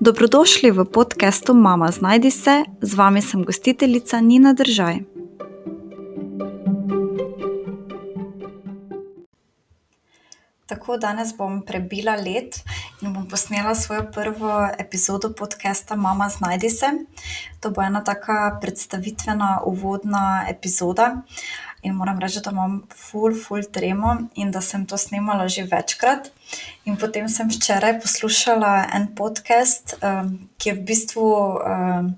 Dobrodošli v podkastu Mama Znajdi se, z vami sem gostiteljica Nina Držaj. Tako danes bom prebila let bom posnela svojo prvo epizodo podcasta Mama Znajdi se. To bo ena taka predstavitvena, uvodna epizoda. In moram reči, da imam full, full tremo in da sem to snimala že večkrat. In potem sem včeraj poslušala en podcast, um, ki je v bistvu um,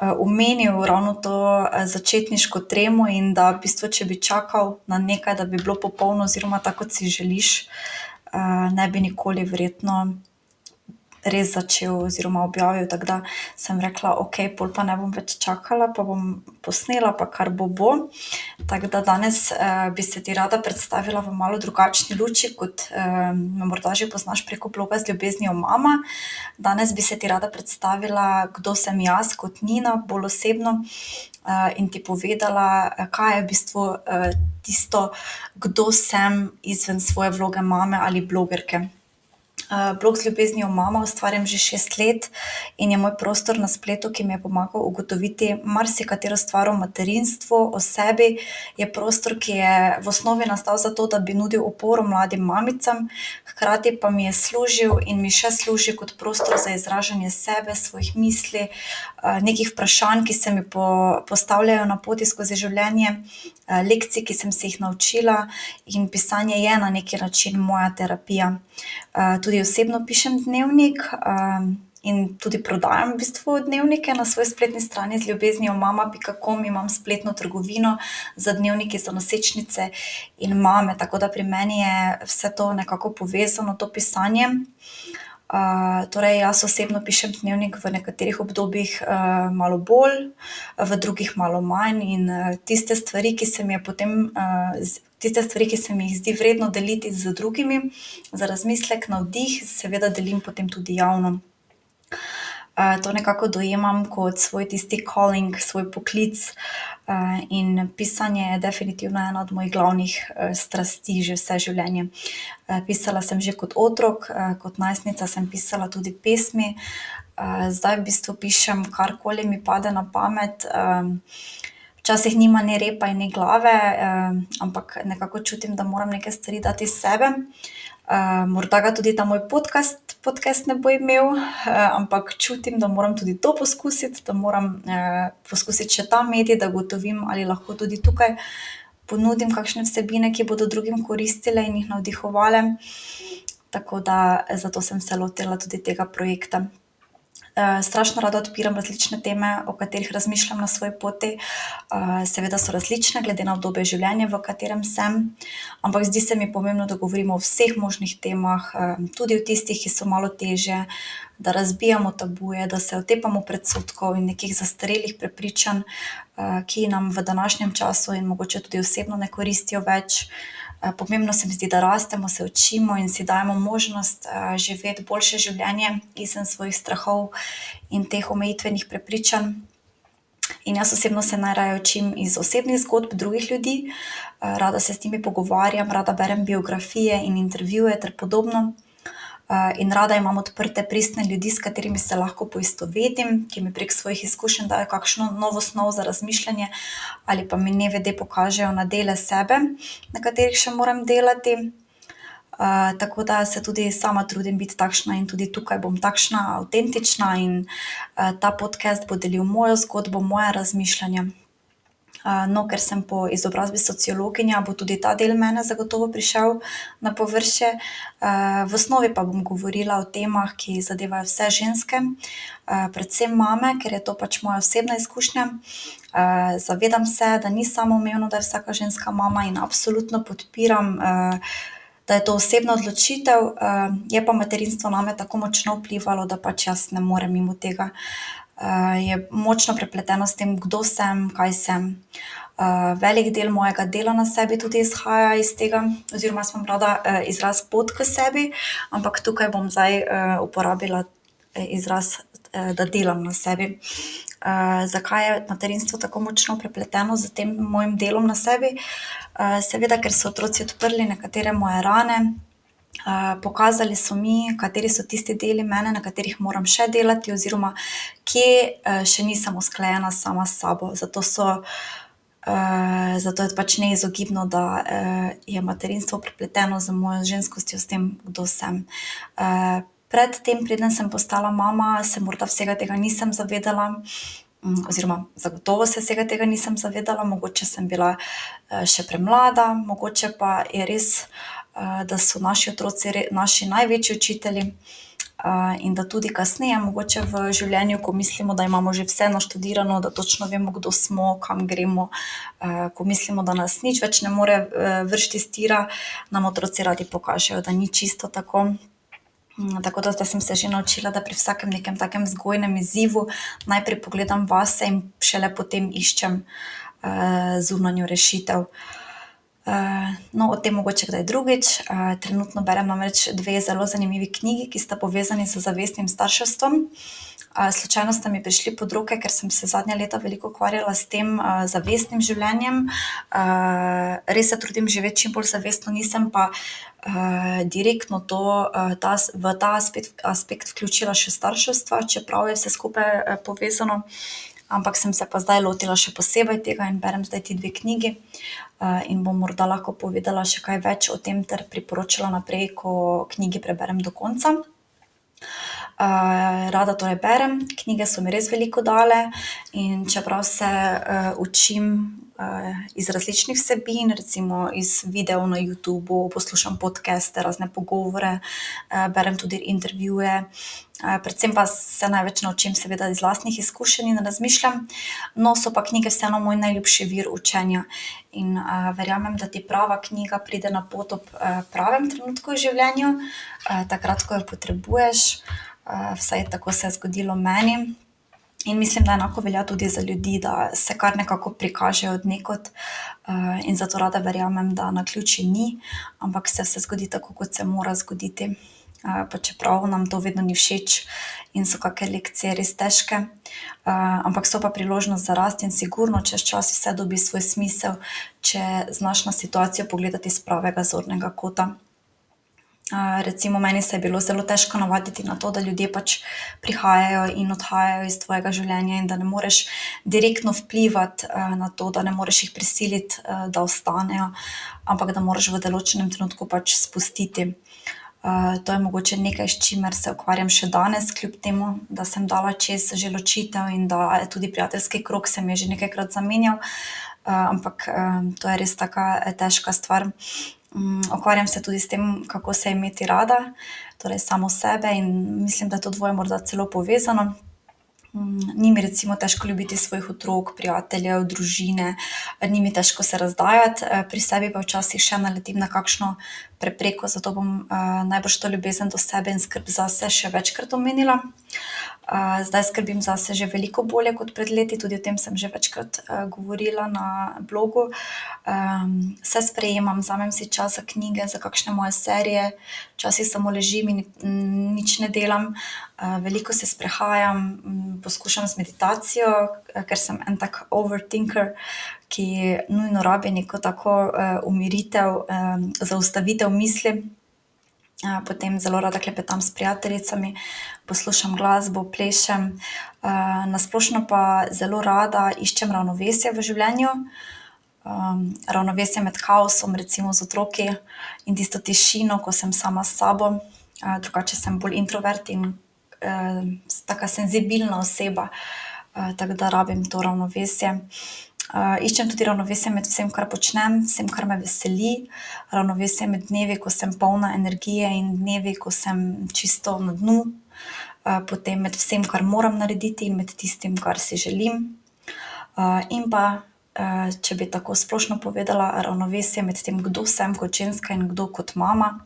omenil ravno to začetniško tremo in da v bistvu, če bi čakal na nekaj, da bi bilo popolno, oziroma tako, si želiš, uh, ne bi nikoli verjetno res začel oziroma objavil. Tako da sem rekla, ok, pol pa ne bom več čakala, pa bom posnela, pa kar bo bo. Tako da danes uh, bi se ti rada predstavila v malo drugačni luči, kot uh, me morda že poznaš preko bloga z ljubeznijo mama. Danes bi se ti rada predstavila, kdo sem jaz kot Nina, bolj osebno. Uh, in ti povedala, kaj je v bistvu uh, tisto, kdo sem izven svoje vloge mame ali blogerke. Eh, blog z ljubeznijo mama ustvarjam že šest let in je moj prostor na spletu, ki mi je pomagal ugotoviti marsikatero stvar o materinstvu, o sebi. Je prostor, ki je v osnovi nastal zato, da bi nudil oporo mladim mamicam, hkrati pa mi je služil in mi še služi kot prostor za izražanje sebe, svojih misli, eh, nekih vprašanj, ki se mi postavljajo na poti skozi življenje, eh, lekcij, ki sem se jih naučila, in pisanje je na neki način moja terapija. Tudi osebno pišem dnevnik um, in tudi prodajam v bistvu dnevnike na svoji spletni strani z ljubeznijo mama.com. Imam spletno trgovino za dnevnike, za nosečnice in mame, tako da pri meni je vse to nekako povezano, to pisanje. Uh, torej, jaz osebno pišem dnevnik v nekaterih obdobjih uh, malo bolj, v drugih malo manj. In uh, tiste stvari, potem, uh, tiste stvari, ki se mi jih zdi vredno deliti z drugimi, za razmislek, navdih, seveda delim potem tudi javno. Uh, to nekako dojemam kot svoj tisti calling, svoj poklic. Uh, in pisanje je definitivno ena od mojih glavnih uh, strasti že vse življenje. Pisala sem že kot otrok, kot najstnica sem pisala tudi pesmi, zdaj v bistvu pišem karkoli mi pade na pamet. Včasih nima ni repa in ni glave, ampak nekako čutim, da moram nekaj stvari dati iz sebe. Uh, morda ga tudi ta moj podcast podcast ne bo imel, uh, ampak čutim, da moram tudi to poskusiti, da moram uh, poskusiti še ta medij, da gotovim, ali lahko tudi tukaj ponudim kakšne vsebine, ki bodo drugim koristile in jih navdihovale. Tako da zato sem se lotila tudi tega projekta. Eh, strašno rada odpiram različne teme, o katerih razmišljam na svoji poti. Uh, seveda so različne, glede na obdobje življenja, v katerem sem, ampak zdi se mi pomembno, da govorimo o vseh možnih temah, uh, tudi o tistih, ki so malo teže, da razbijamo tabuje, da se otepamo predsotkov in nekih zastarelih prepričanj, ki nam v današnjem času in mogoče tudi osebno ne koristijo več. Eh, pomembno se mi zdi, da rastemo, se učimo in si dajemo možnost uh, živeti boljše življenje izven svojih strahov in teh omejitvenih prepričanj. In jaz osebno se najraje učim iz osebnih zgodb drugih ljudi, uh, rada se s njimi pogovarjam, rada berem biografije in intervjuje ter podobno. Eh, in rada imam odprte, pristne ljudi, s katerimi se lahko poistovetim, ki mi prek svojih izkušenj dajo kakšno novo snov za razmišljanje, ali pa mi nevede pokažejo na dele sebe, na katerih še moram delati. Uh, tako da se tudi sama trudim biti takšna in tudi tukaj bom takšna, avtentična in uh, ta podcast bo delil mojo zgodbo, moje razmišljanja. No, ker sem po izobrazbi sociologinja, bo tudi ta del mene zagotovo prišel na površje. V osnovi pa bom govorila o temah, ki zadevajo vse ženske, predvsem mame, ker je to pač moja osebna izkušnja. Zavedam se, da ni samo umevno, da je vsaka ženska mama in absolutno podpiram. Da je to osebna odločitev, je pa materinstvo name tako močno vplivalo, da pač jaz ne morem mimo tega. Eh, je močno prepleteno s tem, kdo sem, kaj sem. Uh, velik del mojega dela na sebi tudi izhaja iz tega, oziroma sem rada uh, izraz pot k sebi, ampak tukaj bom zdaj uporabila izraz, da delam na sebi. Zakaj je materinstvo tako močno prepleteno z tem mojim delom na sebi? Seveda, ker so otroci odprli nekatere moje rane, pokazali so mi, kateri so tisti deli mene, na katerih moram še delati, oziroma kje, še nisem usklajena sama s sabo. Zato so, zato je pač neizogibno, da, je materinstvo prepleteno z mojo ženskostjo, s tem, kdo sem. pred tem, preden sem postala mama, se morda vsega tega nisem zavedala, oziroma zagotovo se vsega tega nisem zavedala. Mogoče sem bila, še premlada, mogoče pa je res, da so naši otroci naši največji učitelji, in da tudi kasneje mogoče v življenju, ko mislimo, da imamo že vse naštudirano, da točno vemo, kdo smo, kam gremo, ko mislimo, da nas nič več ne more, vreči s tira, nam otroci radi pokažejo, da ni čisto tako. tako da zdaj sem se že naučila, da pri vsakem nekem takem vzgojnem izzivu najprej pogledam vase in šele potem iščem, zunanjo rešitev. No, o tem mogoče kdaj drugič. trenutno berem namreč dve zelo zanimivi knjigi, ki sta povezani z zavestnim starševstvom. slučajno sta mi prišli pod roke, ker sem se zadnja leta veliko ukvarjala s tem, zavestnim življenjem. res se trudim živeti čim bolj zavestno, nisem pa, direktno to, ta v ta aspekt vključila še starševstva, čeprav je vse skupaj, povezano. Ampak sem se pa zdaj lotila še posebej tega in berem zdaj ti dve knjigi. in bom morda lahko povedala še kaj več o tem ter priporočila naprej, ko knjigi preberem do konca. rada torej berem, knjige so mi res veliko dale, in čeprav se, učim, iz različnih vsebin, recimo iz videov na Youtubu, poslušam podcaste, razne pogovore, berem tudi intervjuje, predvsem pa se največ naučim seveda iz lastnih izkušenj in razmišljanj. No, so pa knjige vseeno moj najljubši vir učenja. In, verjamem, da ti prava knjiga pride na pot ob, pravem trenutku v življenju, takrat, ko jo potrebuješ. vsaj tako se je zgodilo meni. In mislim, da enako velja tudi za ljudi, da se kar nekako prikažejo od nekod. in zato rada verjamem, da naključij ni, ampak se vse zgodi tako, kot se mora zgoditi. Pa čeprav nam to vedno ni všeč in so kake lekcije res težke. ampak so pa priložnost za rast in sigurno čez čas vse dobi svoj smisel, če znaš na situacijo pogledati s pravega zornega kota. recimo meni se je bilo zelo težko navaditi na to, da ljudje pač prihajajo in odhajajo iz tvojega življenja in da ne moreš direktno vplivati, na to, da ne moreš jih prisiliti, da ostanejo, ampak da moraš v določenem trenutku pač spustiti. To je mogoče nekaj, s čimer se ukvarjam še danes, kljub temu da sem dala čez že ločitev in da tudi prijateljski krog se mi je že nekajkrat zamenjal. ampak, to je res taka težka stvar. ukvarjam se tudi s tem, kako se imeti rada, torej samo sebe, in mislim, da je to dvoje morda celo povezano. Ni mi recimo težko ljubiti svojih otrok, prijateljev, družine, ni mi težko se razdajati, pri sebi pa včasih še naletim na kakšno prepreko, zato bom, najbrž to ljubezen do sebe in skrb zase še večkrat omenila. Zdaj skrbim zase že veliko bolje kot pred leti, tudi o tem sem že večkrat, govorila na blogu. se sprejemam, vzamem si čas za knjige, za kakšne moje serije, včasih samo ležim in nič ne delam. veliko se sprehajam, poskušam z meditacijo, ker sem en tak overthinker, ki nujno rabi neko tako, umiritev, zaustavitev misli. Potem zelo rada klepetam s prijateljicami, poslušam glasbo, plešem, na splošno pa zelo rada iščem ravnovesje v življenju. ravnovesje med kaosom, recimo z otroki, in tisto tišino, ko sem sama s sabo. drugače sem bolj introvert in, taka senzibilna oseba. tako da rabim to ravnovesje. Iščem tudi ravnovesje med vsem, kar počnem, vsem, kar me veseli. Ravnovesje med dnevi, ko sem polna energije, in dnevi, ko sem čisto na dnu. potem med vsem, kar moram narediti, in med tistim, kar si želim. in pa, če bi tako splošno povedala, ravnovesje med tem, kdo sem kot ženska in kdo kot mama.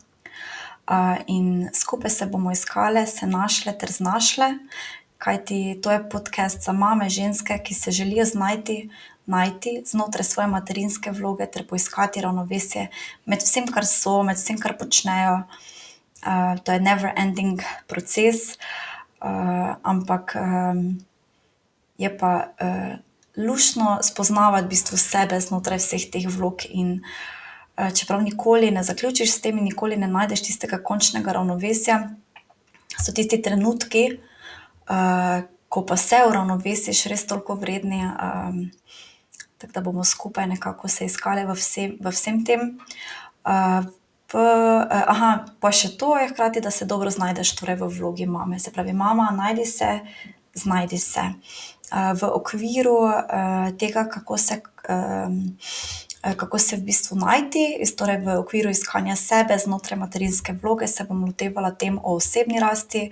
in skupaj se bomo iskale, se našle ter znašle, kajti to je podcast za mame, ženske, ki se želijo znajti, najti znotraj svoje materinske vloge ter poiskati ravnovesje med vsem, kar so, med vsem, kar počnejo. to je never ending proces, ampak, je pa, luštno spoznavati v bistvu sebe znotraj vseh teh vlog in, čeprav nikoli ne zaključiš s tem nikoli ne najdeš tistega končnega ravnovesja, so tisti trenutki, ko pa se uravnovesiš, res toliko vredni, tako da bomo skupaj nekako se iskale v v vsem tem. v, pa še to je hkrati, da se dobro znajdeš torej v vlogi mame. Se pravi, mama, najdi se, znajdi se. v okviru, tega, kako se, kako se v bistvu najti, torej v okviru iskanja sebe znotraj materinske vloge, se bom lotevala tem o osebni rasti,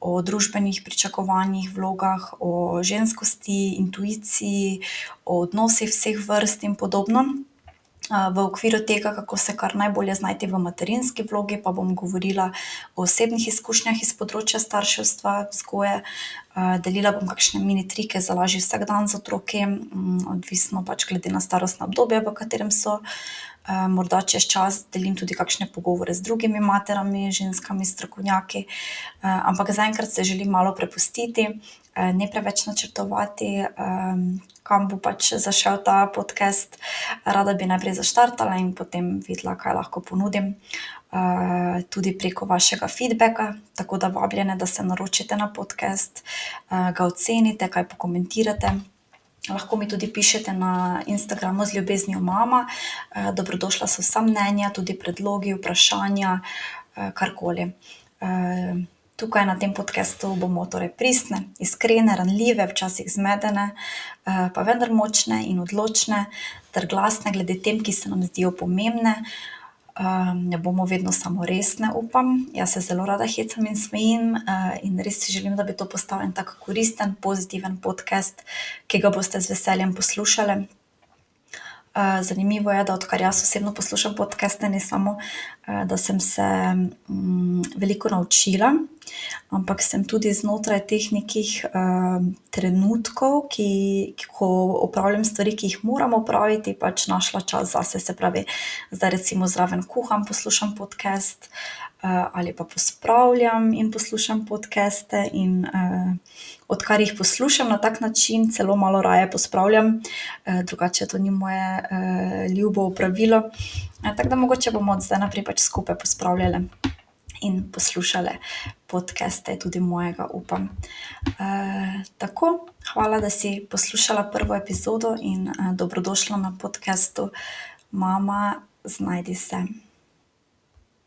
o družbenih pričakovanjih, vlogah, o ženskosti, intuiciji, o odnosih vseh vrst in podobno. V okviru tega, kako se kar najbolje znajti v materinski vlogi, pa bom govorila o osebnih izkušnjah iz področja starševstva, vzgoje, delila bom kakšne mini trike za lažji vsakdan z otroki, odvisno pač glede na starostno obdobje, v katerem so. morda čez čas delim tudi kakšne pogovore z drugimi materami, ženskami, strokovnjaki. ampak zaenkrat se želim malo prepustiti, ne preveč načrtovati, kam bo pač zašel ta podcast. Rada bi najprej zaštartala in potem videla, kaj lahko ponudim. tudi preko vašega feedbacka, tako da vabljene, da se naročite na podcast, ga ocenite, kaj pokomentirate. Lahko mi tudi pišete na Instagramu z ljubeznijo mama. dobrodošla so vsa mnenja, tudi predlogi, vprašanja, karkoli. Tukaj na tem podcastu bomo torej pristne, iskrene, ranljive, včasih zmedene, pa vendar močne in odločne ter glasne glede tem, ki se nam zdijo pomembne. ne bomo vedno samo resne, upam. Jaz se zelo rada hecam in smejim, in res si želim, da bi to postal en tak koristen, pozitiven podcast, ki ga boste z veseljem poslušale. Zanimivo je, da odkar jaz osebno poslušam podcaste, ne samo, da sem se, veliko naučila, ampak sem tudi znotraj teh nekih, trenutkov, ki, ko opravljam stvari, ki jih moram opraviti, pač našla čas zase. Se pravi, zdaj recimo zraven kuham, poslušam podcast, ali pa pospravljam in poslušam podcaste in, odkar jih poslušam na tak način, celo malo raje pospravljam. drugače to ni moje, ljubo opravilo. tako da mogoče bomo od zdaj naprej pač skupaj pospravljale in poslušale podcaste, tudi mojega, upam. tako, hvala, da si poslušala prvo epizodo in, dobrodošla na podcastu Mama, znajdi se.